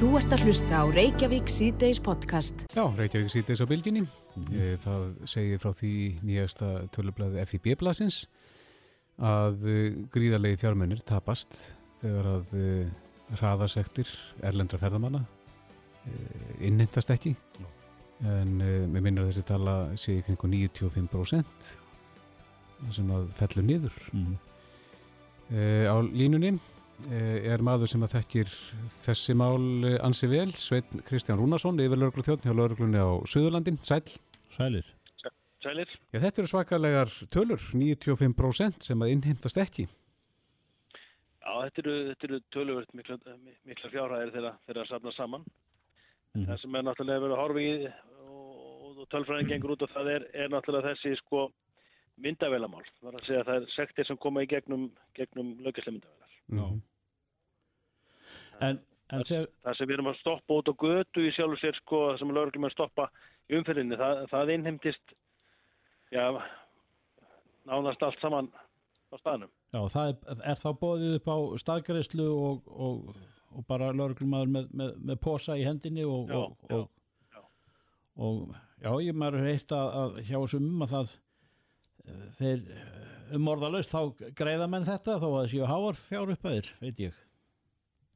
Þú ert að hlusta á Reykjavík síðdeis podcast. Já, Reykjavík síðdeis á bylginni. Mm. Það segir frá því nýjasta tölublaði FIB-blasins að eh, gríðarlegi fjármunir tapast þegar að eh, hraðasektir erlendra ferðamanna eh, innhindast ekki. No. En mér minnir að þessi tala sé í kringu 95% sem að fellur niður. Mm. Á línunni Eh, er maður sem að þekkir þessi mál eh, ansi vel, Svein Kristján Rúnarsson yfir lauruglu þjóttn hjá lauruglunni á Suðurlandin, sæl. Sælir. Sælir. Já, þetta eru svakalega tölur, 95% sem að innheimtast ekki. Já, þetta eru, eru töluvert mikla, mikla fjárhæðir þegar það safna saman. Mm. Það sem er náttúrulega verið að horfa í og, og tölfræðin gengur út og það er, er náttúrulega þessi sko myndavélamál. Það er að segja að það er sektir sem koma í gegnum, gegnum löggjastlega myndavélar. Mm. En, en það, það sem við erum að stoppa út á götu í sjálf og sér sko, það sem lögurklum er að stoppa í umfyrðinni, það, það innheimtist já, nánast allt saman á staðnum. Já, það er, er þá bóðið upp á staðgreyslu og, og, og bara lögurklum með, með, með posa í hendinni og, já, já, já. og já, ég maður heitt að, að hjá þessum um að það eh, þeir um orðalust þá greiða menn þetta þó að það séu háar fjár uppæðir, veit ég.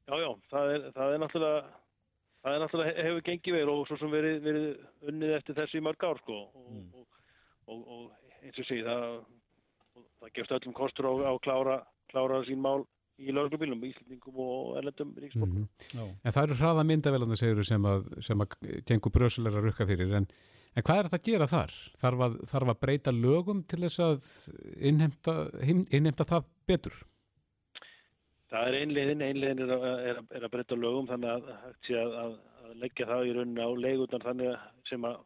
Já, já, það er, það er náttúrulega, það er náttúrulega hefur gengið verið og svo sem verið, verið unnið eftir þessu í mörg ár sko og, mm. og, og, og eins og sé það, það gefst öllum kostur á að klára, klára sín mál í lauruglubílum, íslendingum og erlendum ríksborgum. Mm -hmm. En það eru hraða segjuru sem að, sem að gengur bröðsulegar að rukka fyrir en, en hvað er þetta að gera þar? Þarf að, þarf að breyta lögum til þess að innhemta, innhemta það betur? Það er einlegin, einlegin er, er, er að breytta lögum þannig að að, að, að leggja það í rauninni á leigutan þannig sem að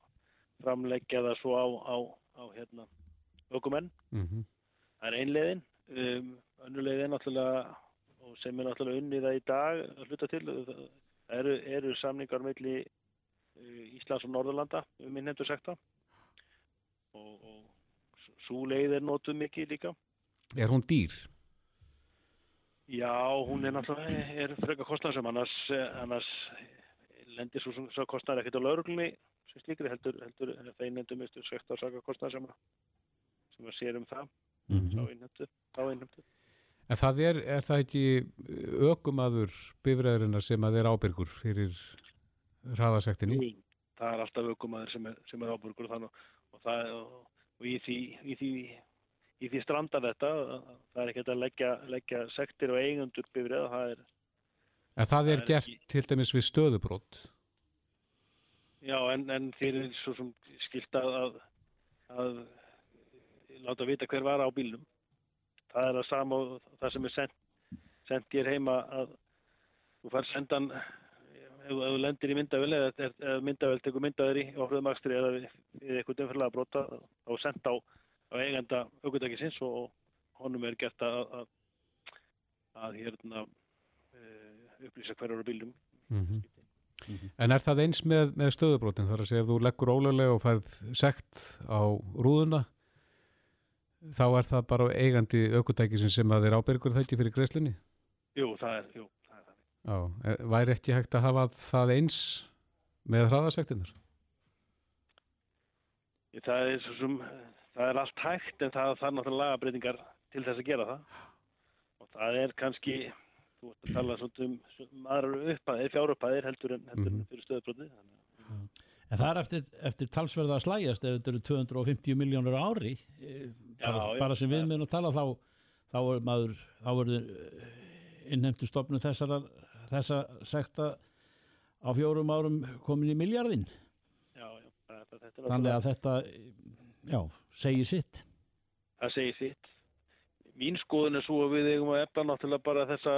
framleggja það svo á, á, á hérna, ökumenn. Mm -hmm. Það er einlegin, um, önnulegin náttúrulega og sem er náttúrulega unnið það í dag að hluta til. Það eru, eru samningar melli uh, Íslands og Norðurlanda um innhendur sekta og, og svo leið er nótuð mikið líka. Er hún dýr? Já, hún er náttúrulega, er freka kostnarsum, annars, annars lendir svo, svo kostnar ekkert á lauruglunni sem slíkri heldur, heldur feinendum eftir svegt að saka kostnarsum sem að sér um það, mm -hmm. þá innhendu. En það er, er það ekki ökumadur bifræðurina sem að er ábyrgur fyrir hraðasektinni? Jú, það er alltaf ökumadur sem er, sem er ábyrgur og, þannig, og, það, og, og í því, í því í því strandar þetta það er ekki að leggja, leggja sektir og eigundur bifrið það er, En það er, er gert ekki... til dæmis við stöðubrótt Já en, en þeir er svo sem skilt að, að, að láta vita hver var á bílnum. Það er að sama það sem er sendt send ég heima að þú fær sendan ef þú lendir í myndavel eða myndavel tekur myndaður í ofröðum axtri eða við eitthvað umfyrlega brota þá senda á á eigenda aukvöldakisins og honum er gert að að, að hérna uh, upplýsa hverjar á bílum mm -hmm. Mm -hmm. En er það eins með, með stöðubrótin þar að segja ef þú leggur ólega og færð sekt á rúðuna þá er það bara eigandi aukvöldakisins sem að þeir ábyrgur það ekki fyrir greiðslunni? Jú, það er, jú, það er það. Já, e, væri ekki hægt að hafa það eins með hraðasektinnar? Það er svo sem það er allt hægt en það þarf náttúrulega lagabreitingar til þess að gera það. Og það er kannski þú vart að tala um, um aðrar upphæðir, fjárupphæðir heldur en, heldur en mhm. fyrir stöðbroti En það er eftir, eftir talsverða að slægjast ef þetta eru 250 miljónur ári. Eh, bara, já, bara sem við meðum að tala þá þá er maður þá verður eh, innhemtu stopnum þessar þessa sekta á fjórum árum komin í miljardin Já, já, þetta, þetta Þannig að þetta já, segir sitt. Það segir sitt. Mín skoðun er svo að við eigum að efna náttúrulega bara þessa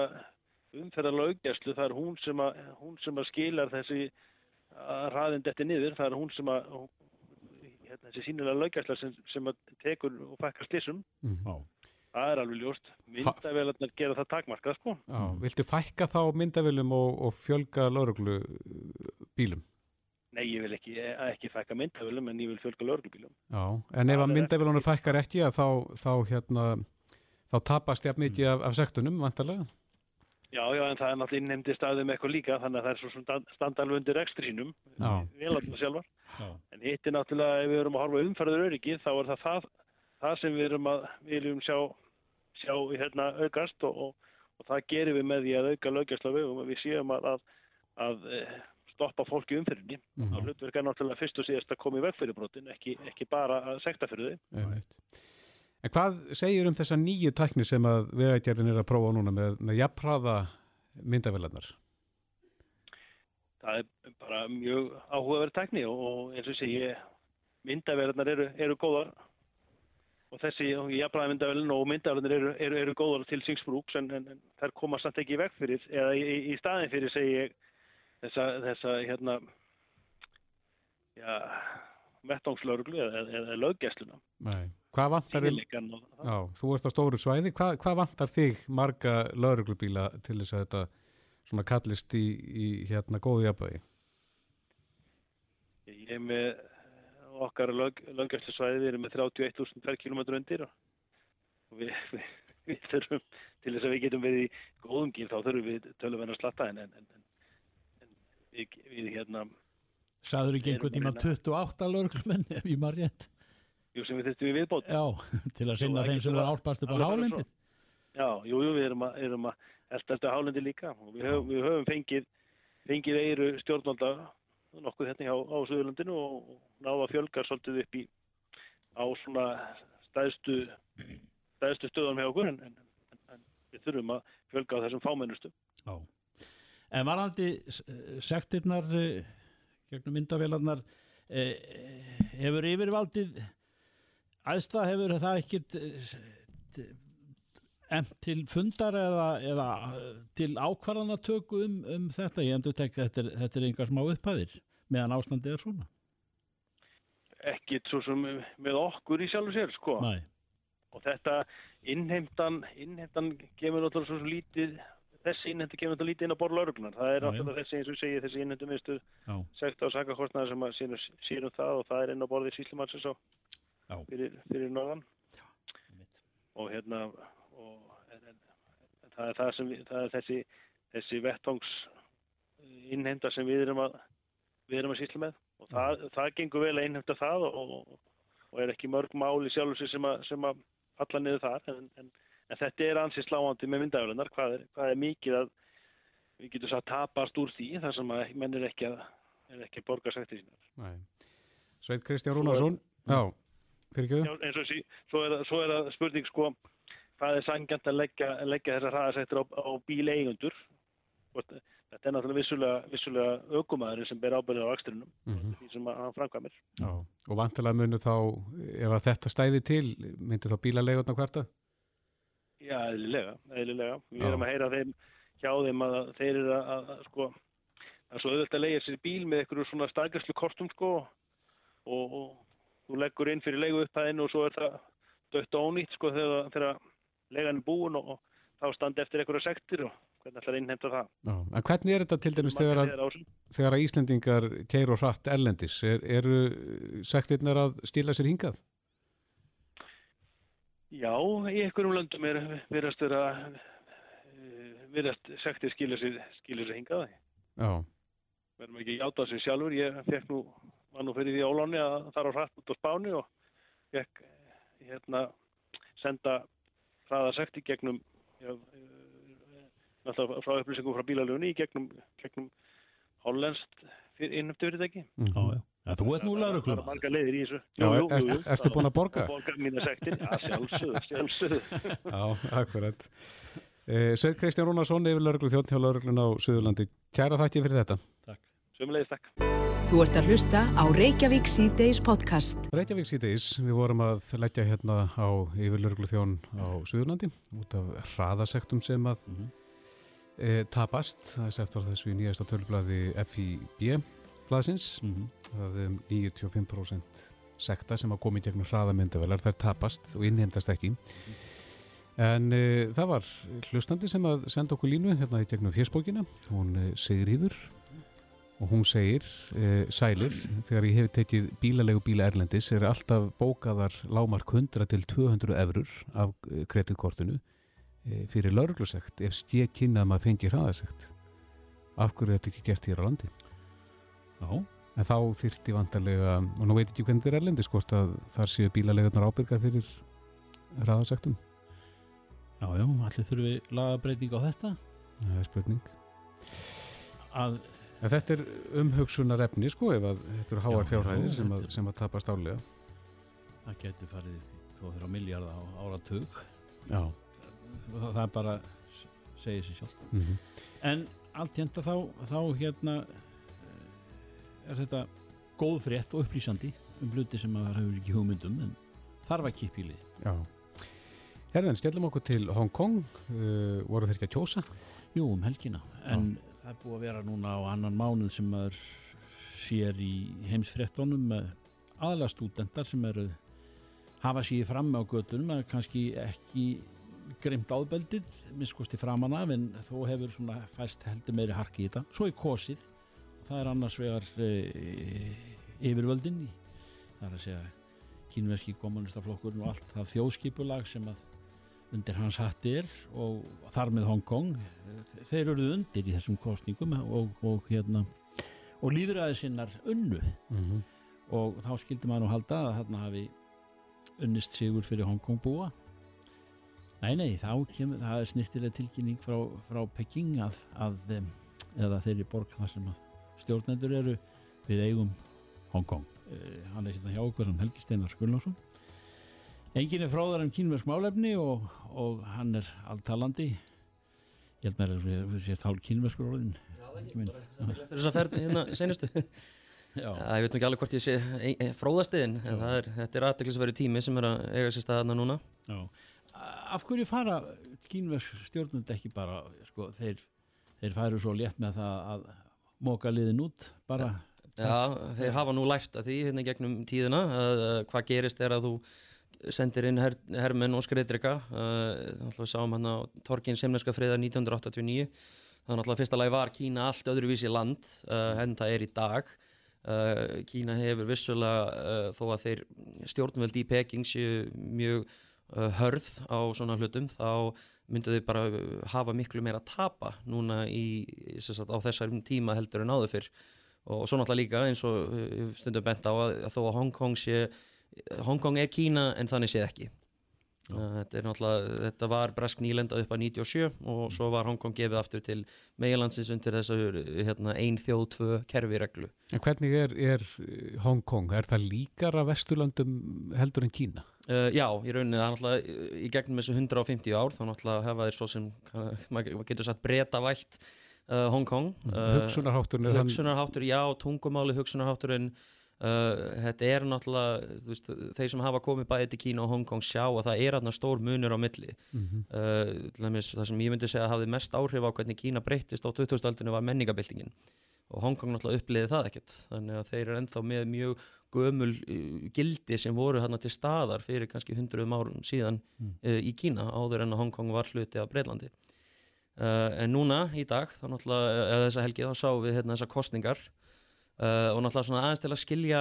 umferðar laugjæslu, það er hún sem að, hún sem að skilar þessi ræðind eftir niður, það er hún sem að hérna, þessi sínilega laugjæsla sem, sem að tekur og fækkar slissum. Mm. Það er alveg ljóst. Myndavélarnar gera það takmarkað sko. Já, viltu fækka þá myndavélum og, og fjölga lauruglu bílum? Nei, ég vil ekki, ekki fækka myndavölum en ég vil fjölga lörglubílum. Já, en ef að myndavölunum fækkar ekki þá, þá, hérna, þá tapast ég að mikið af, af sektunum vantarlega? Já, já, en það er náttúrulega innheimdi staðið með eitthvað líka, þannig að það er svo sem standalvi undir ekstrínum, vélarnar sjálfar. Já. En hitt er náttúrulega, ef við erum að horfa umferður öryggi, þá er það það, það sem við erum að viljum sjá, sjá hérna aukast og, og, og það gerir við með því að auka lögjastla og stoppa fólki umferðinni. Mm -hmm. Hlutverk er náttúrulega fyrst og síðast að koma í vegfyrirbrotin, ekki, ekki bara að sekta fyrir þau. En hvað segir um þessa nýju tækni sem að vegagerðin er að prófa núna með, með jafnpraða myndavillarnar? Það er bara mjög áhugaverð tækni og eins og sé ég myndavillarnar eru, eru góðar og þessi jafnpraða myndavillin og myndavillarnar eru, eru, eru góðar til syngsbrúks en, en, þær koma samt ekki í veg fyrir eða í, í staðin fyrir segi ég þessa, þessa hérna já, vettangslörglu eða, eða löggessluna. Nei. Hvað vantar þig? Já, þú ert á stóru svæði. Hvað, hvað vantar þig marga lauruglubíla til þess að þetta svona kallist í, í hérna góðu jafnvægi? Ég er með okkar löggjörstu svæði, við erum með 31.000 per kilometr undir og við, við, við þurfum til þess að við getum verið í góðum gíl þá þurfum við tölum að slatta en, en, en, en við, við hérna Saður ekki einhvern tíma 28 lauruglumenn ef ég maður rétt? Jú, sem við þurftum við viðbót. Já, til að sinna þeim sem var álpast upp á hálendi. Já, jú, jú, við erum að, erum að elda eftir hálendi líka og við höfum, við höfum fengið, fengið eiru stjórnvalda nokkuð hérna á, á Suðurlandinu og náða fjölgar svolítið upp í á svona stæðstu, stæðstu stöðum hjá okkur en, en, en, en við þurfum að fjölga á þessum fámennustu. Já, en varandi sektirnar eh, gegnum myndavélarnar eh, hefur yfirvaldið Æðsta hefur það ekkit eh, emt til fundar eða, eða eh, til ákvarðanatöku um, um þetta. Ég endur tekka þetta, þetta er einhver smá upphæðir meðan ástandið er svona. Ekkit svo sem með okkur í sjálfu sér sko. Næ. Og þetta innheimtan, innheimtan gefur náttúrulega svo lítið, þessi innheimtan gefur náttúrulega lítið inn á borðlauruglunar. Það er náttúrulega þessi eins og segið þessi innheimtan viðstu segt á sakakostnaðar sem sínum það og það er inn á borðið síslimannsins og fyrir, fyrir norðan. Og hérna og, en, en, en það er það sem við, það er þessi, þessi vettongs innheimta sem við erum að við erum að sýsla með. Og það, það gengur vel að innheimta það og, og er ekki mörg máli sjálfur sem að, sem að falla niður þar en, en þetta er ansið sláandi með myndafjölunar hvað er, hvað er mikið að við getum svo að tapast úr því þar sem að menn er ekki að, er ekki að borga sætti sínar? Sveit Kristján Rúnarsson. Já. Já, eins og sí, svo er, svo er það spurning sko, hvað er sangjant að leggja, leggja þessar hraðasættir á, á bíleigundur þetta er náttúrulega vissulega, vissulega aukumæður sem ber ábyrðið á axturinnum mm -hmm. því sem hann framkvæmir. Já, og vantilega munu þá ef að þetta stæði til, myndir þá bílalegurna hverta? Já, eðlilega, eðlilega við erum að heyra þeim hjá þeim að þeir eru að, að, að sko það er svo auðvitað að leigja sér bíl með einhverju svona staðgærslu kortum sko og, og þú leggur inn fyrir leigu upphæðinu og svo er það dött og ónýtt sko þegar, þegar legan er búin og, og þá standi eftir einhverja sektir og hvernig ætlar innhemta það. Já, en hvernig er þetta til dæmis þegar að, þegar að Íslandingar keir og hratt erlendis? Er, eru sektirnar að stila sér hingað? Já, í einhverjum löndum er verðast vera verðast sektir skilja sér, sér hingað. Já. Verðum ekki á sig sjálfur, ég fekk nú var nú fyrir því áláni að það var hrætt út á spáni og fekk hérna senda hraðasekti gegnum já, eh, frá upplýsingum frá bílalöfni gegnum, gegnum hollenskt innöftu fyrirtæki mm. Já, já. Þú ert nú lauruglum. Það er marga leiðir í þessu. Já, jú, jú, jú, erstu búin að borga? Borga mínu sektir, já, sjálfsögðu, sjálfsögðu. Já, akkurat. Eh, Sveit Kristján Rúnarsson, yfir lauruglu þjótt hjá lauruglun á Suðurlandi. Kæra þakki fyrir þetta. Takk. Sumulegist takk. Þú ert að hlusta á Reykjavík C-Days podcast. Reykjavík C-Days, við vorum að leggja hérna á yfirlörglu þjón á Suðurlandi út af hraðasektum sem að mm -hmm. e, tapast. Það er sett á þessu í nýjasta tölublaði FIB-blaðsins. Mm -hmm. Það er 95% sekta sem að komi gegnum hraðamyndavelar. Er tapast og innhendast ekki. En e, það var hlustandi sem að senda okkur línu hérna í gegnum fjersbókina. Hún e, segir íður og hún segir, e, sælir, þegar ég hef tekið bílalegu bíla Erlendis er alltaf bókaðar lámark 100 til 200 eurur af eh, kreditkortinu fyrir lauruglusegt ef stétt kynna að maður fengi hraðasegt af hverju þetta ekki gert hér á landi Já, en þá þyrti vantarlega og nú veit ekki hvernig þetta er erlendi skort að þar séu bílalegarnar ábyrgar fyrir hraðasektum. Já, já, allir þurfum við lagabreiting á þetta. Það er spurning. Að, en þetta er umhugsunar efni sko ef að þetta eru háar Já, fjárhæðir já, sem, er- sem að tapast álega það getur farið 2-3 miljardar á áratug. Já. Það, það er bara segir sér sjálf mm -hmm. en allt hérna þá, þá hérna er þetta góð frétt og upplýsandi um hluti sem maður hefur ekki hugmyndum en þarf að kippa í lið Já. Herðan, skellum okkur til Hong Kong. Uh, voru þeir ekki að kjósa? Jú, um helgina en það er búið að vera núna á annan mánuð sem maður sér í heimsfréttunum með aðlega stúdendar sem eru hafa síði fram á göttunum að kannski ekki greimt áðbeldið minnskosti framan af en þó hefur svona fæst heldur meiri harki í þetta svo er kosið það er annars vegar e, yfirvöldin það er að segja kínverski kommunistaflokkurinn og allt það þjóðskipulag sem að undir hans hatti er og þar með Hong Kong þeir eruðu undir í þessum kostningum og, og hérna og líðræði sinnar unnu Mm -hmm. og þá skildi maður nú halda að þarna hafi unnist sigur fyrir Hong Kong búa nei nei þá kemur það er snirtilega tilkynning frá, frá Peking að, að em, eða þeirri borg þar sem að stjórnendur eru við eigum Hong Kong. Eh, hann er sérna hjá okkur hann Helgi Steinar Gullnánsson engin er fráðar en kínversk málefni og, og hann er alltalandi ég held mér að við sér þál kínverskur orðin. Eftir þess að ferð hérna senustu Já. Ég veit nú ekki alveg hvort ég sé ein- ein- fróðastiðin en það er, þetta er aðteklisverið tími sem er að eiga sér staðarna núna. Já. Af hverju fara kínversk stjórnund ekki bara, sko, þeir, þeir færu svo létt með það að móka liðin út, bara, Já, þeir hafa nú lært að því hérna gegnum tíðina að, að hvað gerist er að þú sendir inn her, hermenn og skreitrika við sáum hann á Torkin Semneska friða 1989 það er náttúrulega fyrsta lagi var Kína allt öðruvísi land en það er í dag. Kína hefur vissulega þó að þeir stjórnveldi í Peking séu mjög hörð á svona hlutum þá myndu þau bara hafa miklu meira að tapa núna í, sagt, á þessar tíma heldur en áður fyrr og svo náttúrulega líka eins og uh, stundum bent á að, að þó að Hong Kong sé Hong Kong er Kína en þannig sé ekki þetta er þetta var Bresk nýlenda upp að 97 og svo var Hong Kong gefið aftur til meilandsins undir þessu hérna, ein þjóð, tvö kerfireglu En hvernig er, er eh, Hong Kong? Er það líkara vesturlöndum heldur en Kína? Uh, já, í rauninni, það er náttúrulega í gegnum þessu 150 ár, þá náttúrulega hefa þeir svo sem, maður getur sagt breyta vætt uh, Hong Kong. Uh, Hugsunarhátturinn er hann... hugsunarháttur, já, tungumáli hugsunarhátturinn þetta er náttúrulega veist, þeir sem hafa komið bæði til Kína og Hong Kong sjá að það er aðna stór munur á milli. Mhm. uh, til dæmis, það sem ég myndi segja hafði mest áhrif á hvernig Kína breyttist á 2000-aldinu var menningabildingin og Hong Kong náttúrulega uppliði það ekkert. Þannig að þeir eru ennþá með mjög gömul uh, gildi sem voru þarna til staðar fyrir kannski hundruðum árum síðan Mm. uh, í Kína áður en að Hong Kong var hluti af Breitlandi uh, en núna í dag þá náttúrulega, eða þessa helgi þá sáum við hérna þessar kostningar Uh, og náttúrulega svona aðeins til að skilja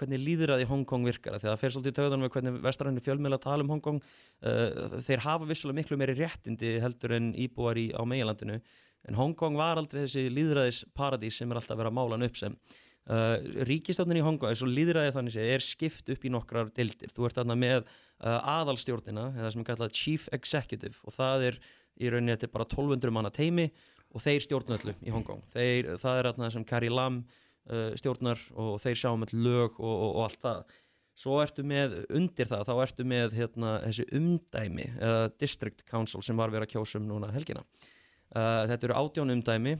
hvernig líðræði Hong Kong virkar því að það fer svolítið í tauðanum með hvernig vestræðinni fjölmiðla tala um Hong Kong. Uh, þeir hafa vissulega miklu meiri réttindi heldur en íbúar í, á meilandinu en Hong Kong var aldrei þessi líðræðis paradís sem er alltaf verið að mála hann upp sem. Uh, ríkistjórnin í Hong Kong, svo líðræði þannig sé, er skipt upp í nokkrar dildir, þú ert þarna með uh, aðalstjórnina, eða sem er kallað Chief Executive og það er í rauninni þetta er bara 1200 manna teimi og þeir stjórnöllu í Hong Kong. Þeir, það er þarna sem Carrie Lam uh, stjórnar og þeir sjá um all lög og, og, og allt það. Svo ertu með undir það, þá ertu með hérna, þessi umdæmi uh, District Council sem var verið að kjósa um núna helgina þetta eru átján umdæmi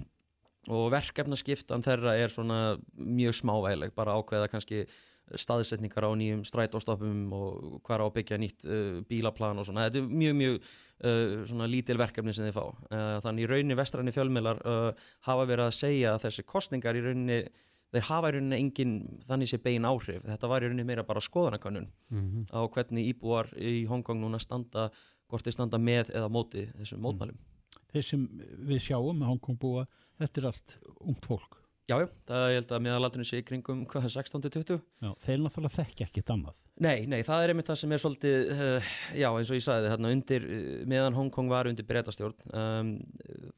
og verkefnaskiptan þeirra er svona mjög smávægileg, bara ákveða kannski staðsetningar á nýjum strætóstoppum og hver á að byggja nýtt uh, bílaplan og svona, þetta er mjög mjög uh, svona lítil verkefni sem þið fá. Uh, þannig í rauninni vestræni fjölmiðlar uh, hafa verið að segja að þessi kostningar í rauninni þeir hafa í rauninni engin þannig sé bein áhrif, þetta var í rauninni meira bara skoðanakönnun Mhm. á hvernig íbúar í Hongkong núna standa hvort þeir standa með eða móti þessum mótmælum þeir sem við sjáum með Hong Kong búa, þetta er allt ungt fólk. Já, já, það er ég held að meðalaldurinn sé í kringum hvað, 16-20 Já, þeir náttúrulega þekki ekkit annað. Nei, nei, það er einmitt það sem er svolítið uh, já, eins og ég sagði, þarna undir uh, meðan Hongkong var undir breytastjórn um,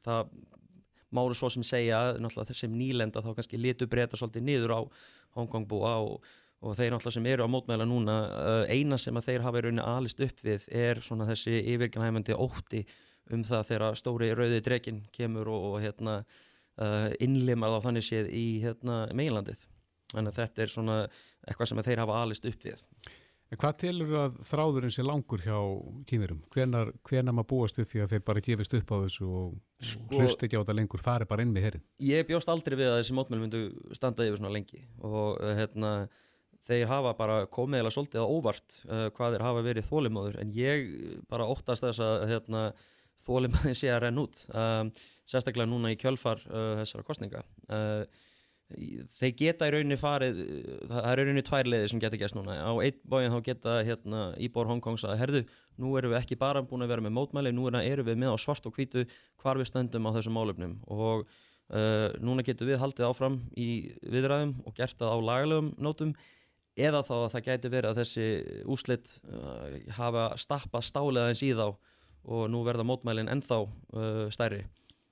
það málu svo sem segja, náttúrulega sem nýlenda þá kannski litu breyta svolítið niður á Hongkong búa og, og þeir náttúrulega sem eru á mótmæla núna uh, eina sem að þeir hafa í rauninni alist upp við er svona þessi yfirgjumhæmandi ótti um það þegar stóri rauði drekinn kemur og, og hérna uh, innlimað á þannig séð í hérna, meilandið. Þannig að þetta er svona eitthvað sem þeir hafa alist upp við. En hvað telur að þráðurinn sé langur hjá kýmurum? Hvenar, hvenar maður búast við því að þeir bara gefist upp á þessu og sko, hlust ekki á þetta lengur, fari bara inn með herrin? Ég bjóst aldrei við að þessi mótmæl myndu standa yfir svona lengi og uh, hérna, þeir hafa bara komið eða svolítið á óvart uh, hvað þeir hafa verið þólimóður en ég bara óttast þess að hérna, þólimaði sé að renn út um, sérstaklega núna í kjölfar uh, þessara kostninga uh, þeir geta í rauninni farið það er rauninni tvær leiðir sem geta gæst núna. Á einn bóin þá geta hérna, íbor Hongkongs að herðu, nú erum við ekki bara búin að vera með mótmæli, nú erum við með á svart og hvítu hvar við stöndum á þessum málöfnum og uh, núna getur við haldið áfram í viðræðum og gert það á lagalegum nótum eða þá að það gæti verið að þessi úslitt uh, hafa stappað stálega eins í þá og nú verða mótmælinn ennþá uh, stærri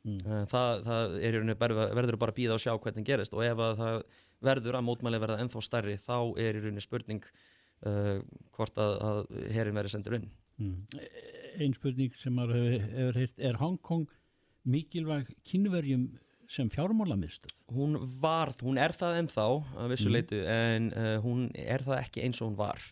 mm. Uh, það, það verður bara að býða og sjá hvernig gerist og ef það verður að mótmæli verða ennþá stærri þá er í rauninni spurning uh, hvort að, að herin verður sendur inn mm. Einn spurning sem maður hefur, hefur heilt er Hongkong mikilvæg kynverjum sem fjármálamistöð? Hún var, hún er það ennþá að vissu mm. leitu en uh, hún er það ekki eins og hún var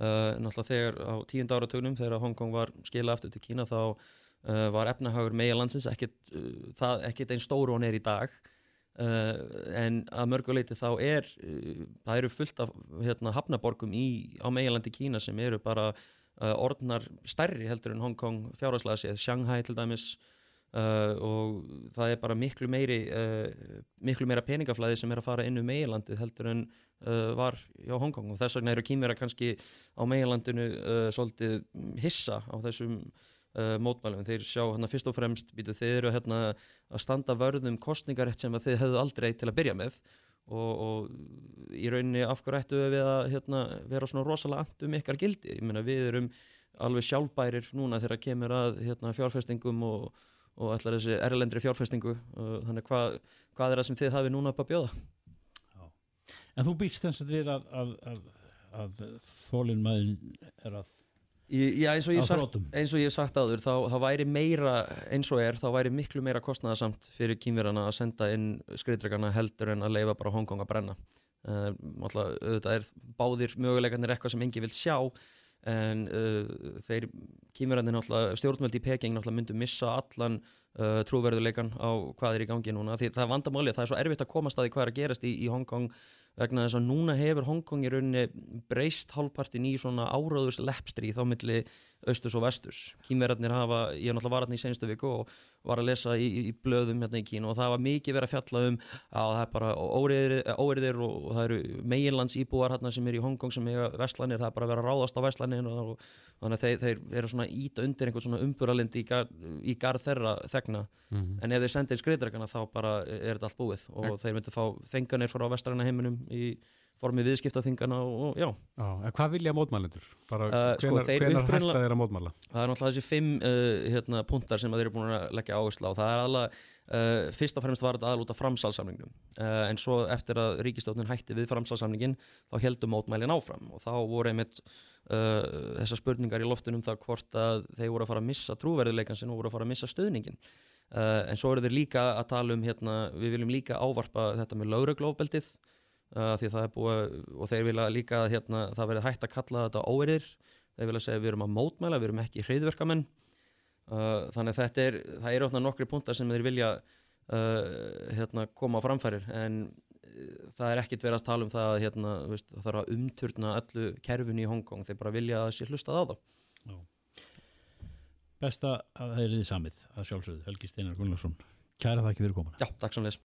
náttúrulega þegar á tíund áratögnum þegar Hongkong var skila aftur til Kína þá uh, var efnahagur megalandsins ekkert, uh, ekkert einn stóru hún er í dag. En að mörguleiti þá er það eru fullt af hérna, hafnaborgum í, á megalandi Kína sem eru bara orðnar stærri heldur en Hongkong fjárhagslega séð, Shanghai til dæmis Uh, og það er bara miklu meiri uh, miklu meira peningaflæði sem er að fara inn um meilandið heldur en uh, var á Hongkong og þess vegna eru kýmverða kannski á meilandinu svolítið hissa á þessum mótmælum. Þeir sjá hérna fyrst og fremst býtu, þeir eru hérna að standa vörðum kostningarétt sem þeir hefðu aldrei til að byrja með. Og, og í rauninni af hverju ættu við að hérna, vera svona rosalega andum ykkar gildi, ég meina við erum alveg sjálfbærir núna þegar kemur að hérna, fjárfestingum og og ætlar þessi erlendri fjárfestingu þannig hvað, hvað er það sem þið hafi núna upp að bjóða? Já. En þú býst þess að þið að, að, að, að þólinn maður er að Já, eins og ég hef sagt, sagt áður þá, þá væri meira, eins og er þá væri miklu meira kostnæðasamt fyrir kýmverðana að senda inn skriðdregana heldur en að leifa bara Hongkong að brenna. Uh, alltaf, auðvitað er báðir möguleikarnir eitthvað sem engi vil sjá en uh, þeir kýmurandi stjórnveldi í Peking myndu missa allan uh, trúverðuleikan á hvað er í gangi núna. Því það er vandamáli, það er svo erfitt að komast að því hvað er að gerast í, í Hongkong vegna þess að núna hefur Hongkong í rauninni breyst hálfpartin í svona áráðus leppstri þá milli austus og vestus. Kýmverðarnir hafa, ég er náttúrulega varatni í senstu viku og var að lesa í, í blöðum hérna í Kínu og það var mikið verið að fjalla um að það er bara óriðir og, og það eru meginlands íbúar hérna sem er í Hongkong sem er vestlanir, það er bara að vera ráðast á vestlanir og, þannig að þeir, þeir eru svona íta undir einhvern svona umburalind í, gar, í garð þeirra þegna mm -hmm. en ef þeir sendir skriðdregana þá bara er þetta allt búið og þeir myndi fá þenganir frá vestlarina heiminum í formið viðskiptaþingana og, já. já hvað vilja mótmælendur? Bara uh, hvenar, sko, hvenar þeir að mótmæla? Það er náttúrulega þessi fimm uh, hérna, puntar sem þeir eru búin að leggja áherslu á. Það er alveg, uh, fyrst og fremst var þetta aðlúta framsalsamningnum uh, en svo eftir að ríkistáttin hætti við framsalsamningin þá heldum mótmælin áfram og þá voru einmitt uh, þessar spurningar í loftunum það hvort að þeir voru að fara að missa trúverðileikansin og voru að fara að missa stöðningin. Uh, en svo eru þeir líka að tala um, hérna, við viljum líka ávarpa þetta með lauruglófbeldið uh, því það er búið og þeir vilja líka hérna, það verið hægt að kalla þetta óerir þeir vilja segja við erum að mótmæla, við erum ekki hreidverkamenn uh, þannig þetta er það eru ótaf nokkri puntar sem þeir vilja uh, hérna, koma á framfærir. En það er ekkit verið að tala um það að hérna, veist, það þarf að umturna öllu kerfun í Hongkong, þeir bara vilja að sé hlustað á Já. Besta að það er því samið að sjálfsögðu, Helgi Steinar Gullarsson Kæra það ekki fyrir komuna. Já, takk svo les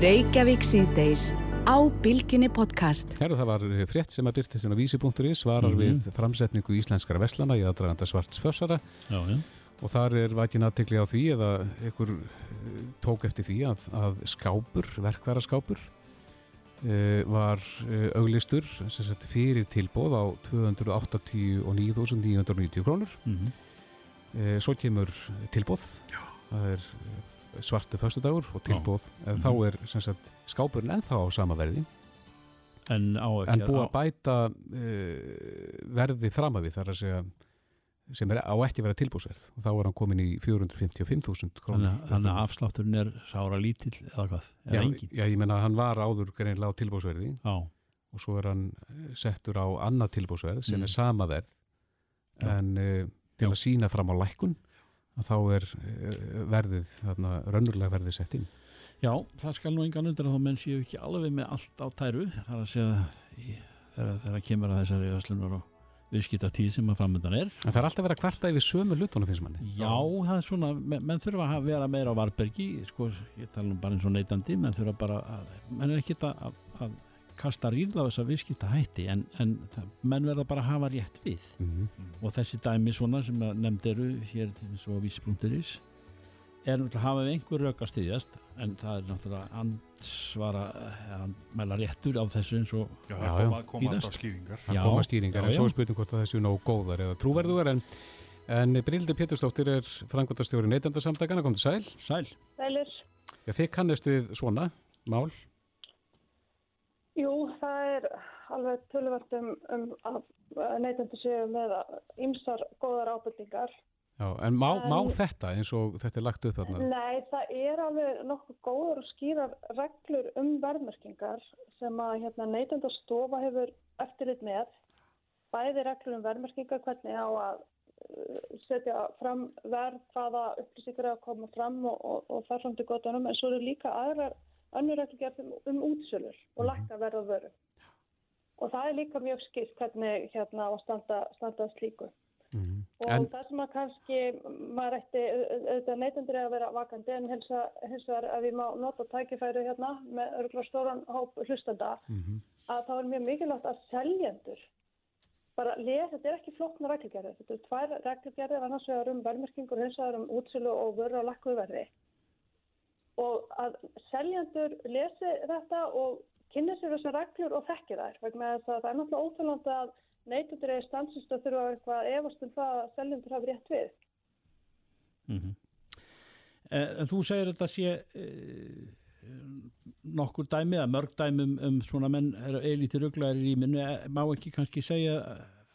Reykjavík síðdeis á Bilginni podcast. Herru það var frétt sem að byrtist inn á vísi.is svarar mm -hmm. við framsetningu íslenskara veslana í aðdraganda svarts fössara. Já, já. Og þar er vakin aðtekli á því eða ykkur eh, tók eftir því að, að skápur, verkværa skápur uh, var uh, auglistur sagt, fyrir tilbóð á 289.990 krónur. Mm -hmm. uh, svo kemur tilbóð Já. það er svartu föstudagur og tilbóð -hmm. þá mhm. er sagt, skápurinn ennþá á sama verði en, en búið að bæta verði fram að við þar að segja sem er á ekki vera tilbúsverð og þá er hann komin í 455.000 krónur Þannig að afslátturinn er sára lítill eða hvað, eða engin Já, ég menna að hann var áður greinlega á tilbúsverði já. og svo er hann eh, settur á annað tilbúsverð sem mm. er sama verð en uh, til já. að sína fram á lækun að þá er uh, verðið, þarna, raunurlega verðið sett inn. Já, það skal nú engan undir að þá menn séu ekki alveg með allt á tæru. Þar að segja þegar það kemur að þessari öslunar og viðskipta tíð sem að framöndan er. En Það er alltaf verið að kvarta yfir sömu lutunum finnst manni. Já, það er svona, menn, menn þurfa að vera meira á varbergi, sko, ég tala nú bara eins og neytandi, menn þurfa bara að, menn er ekki að, að kasta rýrða á þess að viðskipta hætti en, en menn verða bara að hafa rétt við. Mm -hmm. og þessi dæmi svona sem nefnd eru hér eins og vísbrúnturis er náttúrulega að hafa við einhver rauk að styðjast en það er náttúrulega ansvara að mæla réttur á þessu eins og Já, það koma, koma alltaf skýringar. Það koma skýringar, en svo spurning hvort það þessu nóg góðar eða trúverðugar en, en Brynildur Péturstóttir er frangotastjóri neytandarsamtakana, kom til sæl. Sæl Já, þið kannist við svona mál Jú, það er alveg tölvart um, um að neytandur séu með ymsar góðar ábyrningar Já, en má, en, má þetta eins og þetta er lagt upp þarna? Nei, það er alveg nokkuð góður og skýrar reglur um verðmerkingar sem að hérna, neytendastofa hefur eftirlit með. Bæði reglur um verðmerkingar, hvernig á að uh, setja fram verð, hvaða upplýsingar er að koma fram og, og, og þar fram til gotunum, en svo eru líka aðrar önnur reglur um, um útsölur og mhm. lakka verð og vöru. Og það er líka mjög skilt hvernig hérna á standa, standa slíku. Mm -hmm. Og en... það sem að kannski maður ætti auðvitað neytundur að vera vakandi en hins vegar að við má nota tækifæri hérna með örgulega stóran hóp hlustanda mm -hmm. að þá er mjög mikilvægt að seljendur bara lesa, þetta er ekki flokkna reglgerðir, þetta er tvær reglgerðir annars vegar um verðmerkingur, hins vegar um útsölu og vörðu og lakkuverði og að seljendur lesi þetta og kynna sér þessar reglur og þekki þær vegna þess að það er náttúrulega óþjóðlanda að neytundur eða stansist að þurfa eitthvað efast um það að seljendur hafi rétt við. Mm -hmm. En þú segir þetta sé eh, nokkur dæmi eða mörg dæmi um, um svona menn eilíti rugglaðir í rýminu, eh, má ekki kannski segja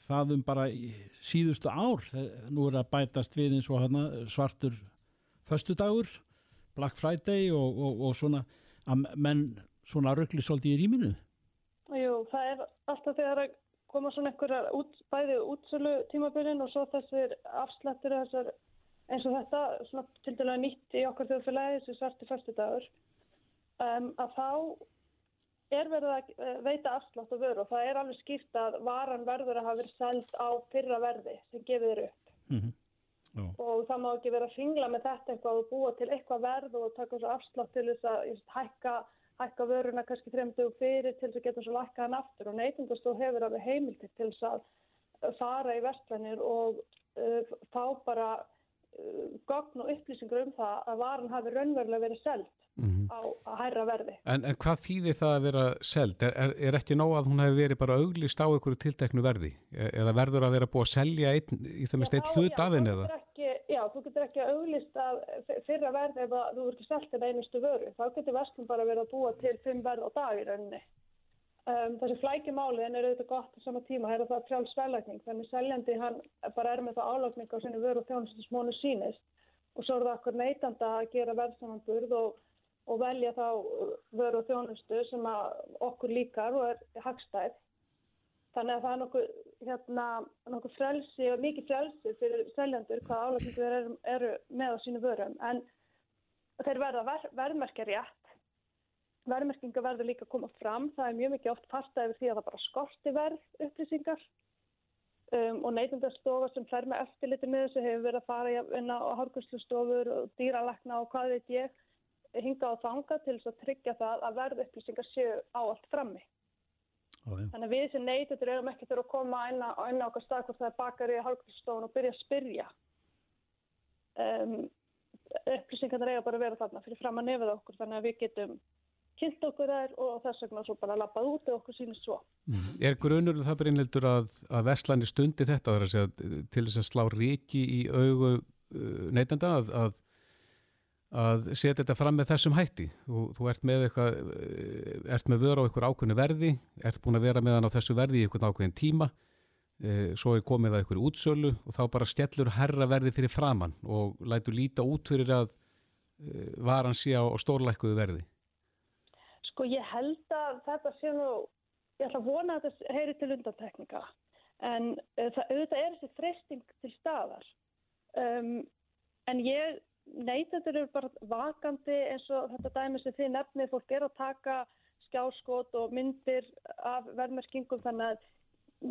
það um bara síðustu ár, nú er að bætast við eins og hana, svartur föstudagur, Black Friday og, og, og svona að menn svona ruggli svolítið í rýminu? Jú, það er alltaf þegar að koma svona einhverjar út, bæði útsölu tímabyrjun og svo þessir afslættir þessar, eins og þetta svona til dæla nýtt í okkar þjóðfélagi þessi svarti fyrstudagur um, að þá er verið að eh, veita afslátt og vöru og það er alveg skýrt að varan verður að hafa verið sælt á fyrra verði sem gefið eru upp mm -hmm. Og það má ekki vera að fingla með þetta eitthvað og búa til eitthvað verð og taka þessu afslátt til þess að hækka hækka vöruna kannski fremdug fyrir til þess að geta svo lækka hann aftur. Og neytingastóð hefur alveg heimiltir til þess að fara í vestlanir og uh, fá bara gogn og upplýsingur um það að varan hafi raunverulega verið seld mm -hmm. á að hæra verði. En, en hvað þýðir það að vera seld? Er, er, er ekki nóg að hún hefur verið bara auglist á einhverju tilteknu verði? E, eða verður að vera búið að selja einn, í það með steitt hlut af henni eða? Já, þú getur ekki að auglista fyrra verð ef þú ert ekki selgt en einustu vöru. Þá getur vestlum bara verið að búa til fimm verð á dag í rauninni. Um, þessi flækjumáliðin er auðvitað gott á sama tíma, er það frjáls svelagning. Þannig seljandi hann bara er með það álagning á sinni vöru og þjónustu smónu sínist og svo er það okkur neytanda að gera verðsamanburð og, og velja þá vöru og þjónustu sem okkur líkar og er hagstæð. Þannig að það er nokkuð, hérna, nokkuð frelsi og mikið frelsi fyrir seljandur hvað álagningu þeir eru, eru með á sínu vörum. En þeir verða ver, verðmerkja rétt. Verðmerkinga verður líka að koma fram. Það er mjög mikið oft fasta yfir því að það bara skorti verð upplýsingar. Um, og neytundarstofa sem fer með eftirliti með þessu hefur verið að fara inn á hálfgjörslustofur og dýralekna og hvað veit ég hinga á þanga til þess að tryggja það að verð upplýsingar séu á allt frammi. Ó, Þannig að við sem neytur erum ekki þurfa að koma inn á okkar stað hvort það er bakari í hálfkvistofun og byrja að spyrja. um, upplýsingarna eiga bara að vera þarna fyrir fram að nefið okkur þannig að við getum kynnt okkur þær og þess vegna svo bara lappað út og okkur sínist svo. Mm. Er grunur það berinnildur að, að Vestlandi stundi þetta segja, til þess að slá ríki í augu uh, neytenda að, að, að setja þetta fram með þessum hætti? Þú, þú ert með eitthvað, uh, ert með vöru á einhver ákveðinu verði, ert búin að vera með hann á þessu verði í einhvern ákveðin tíma, uh, svo er komið að einhverju útsölu og þá bara skellur herra verði fyrir framann og lætur líta út fyrir að uh, varan sé á, stórlækkuðu verði. Sko ég held að þetta sé nú, ég ætla að vona að þetta heyri til undantekninga en uh, það, auðvitað er þessi freysting til staðar. Um, en ég þetta eru bara vakandi eins og þetta dæmi sem þið nefnið fólk er að taka skjáskot og myndir af verðmerkingum þannig að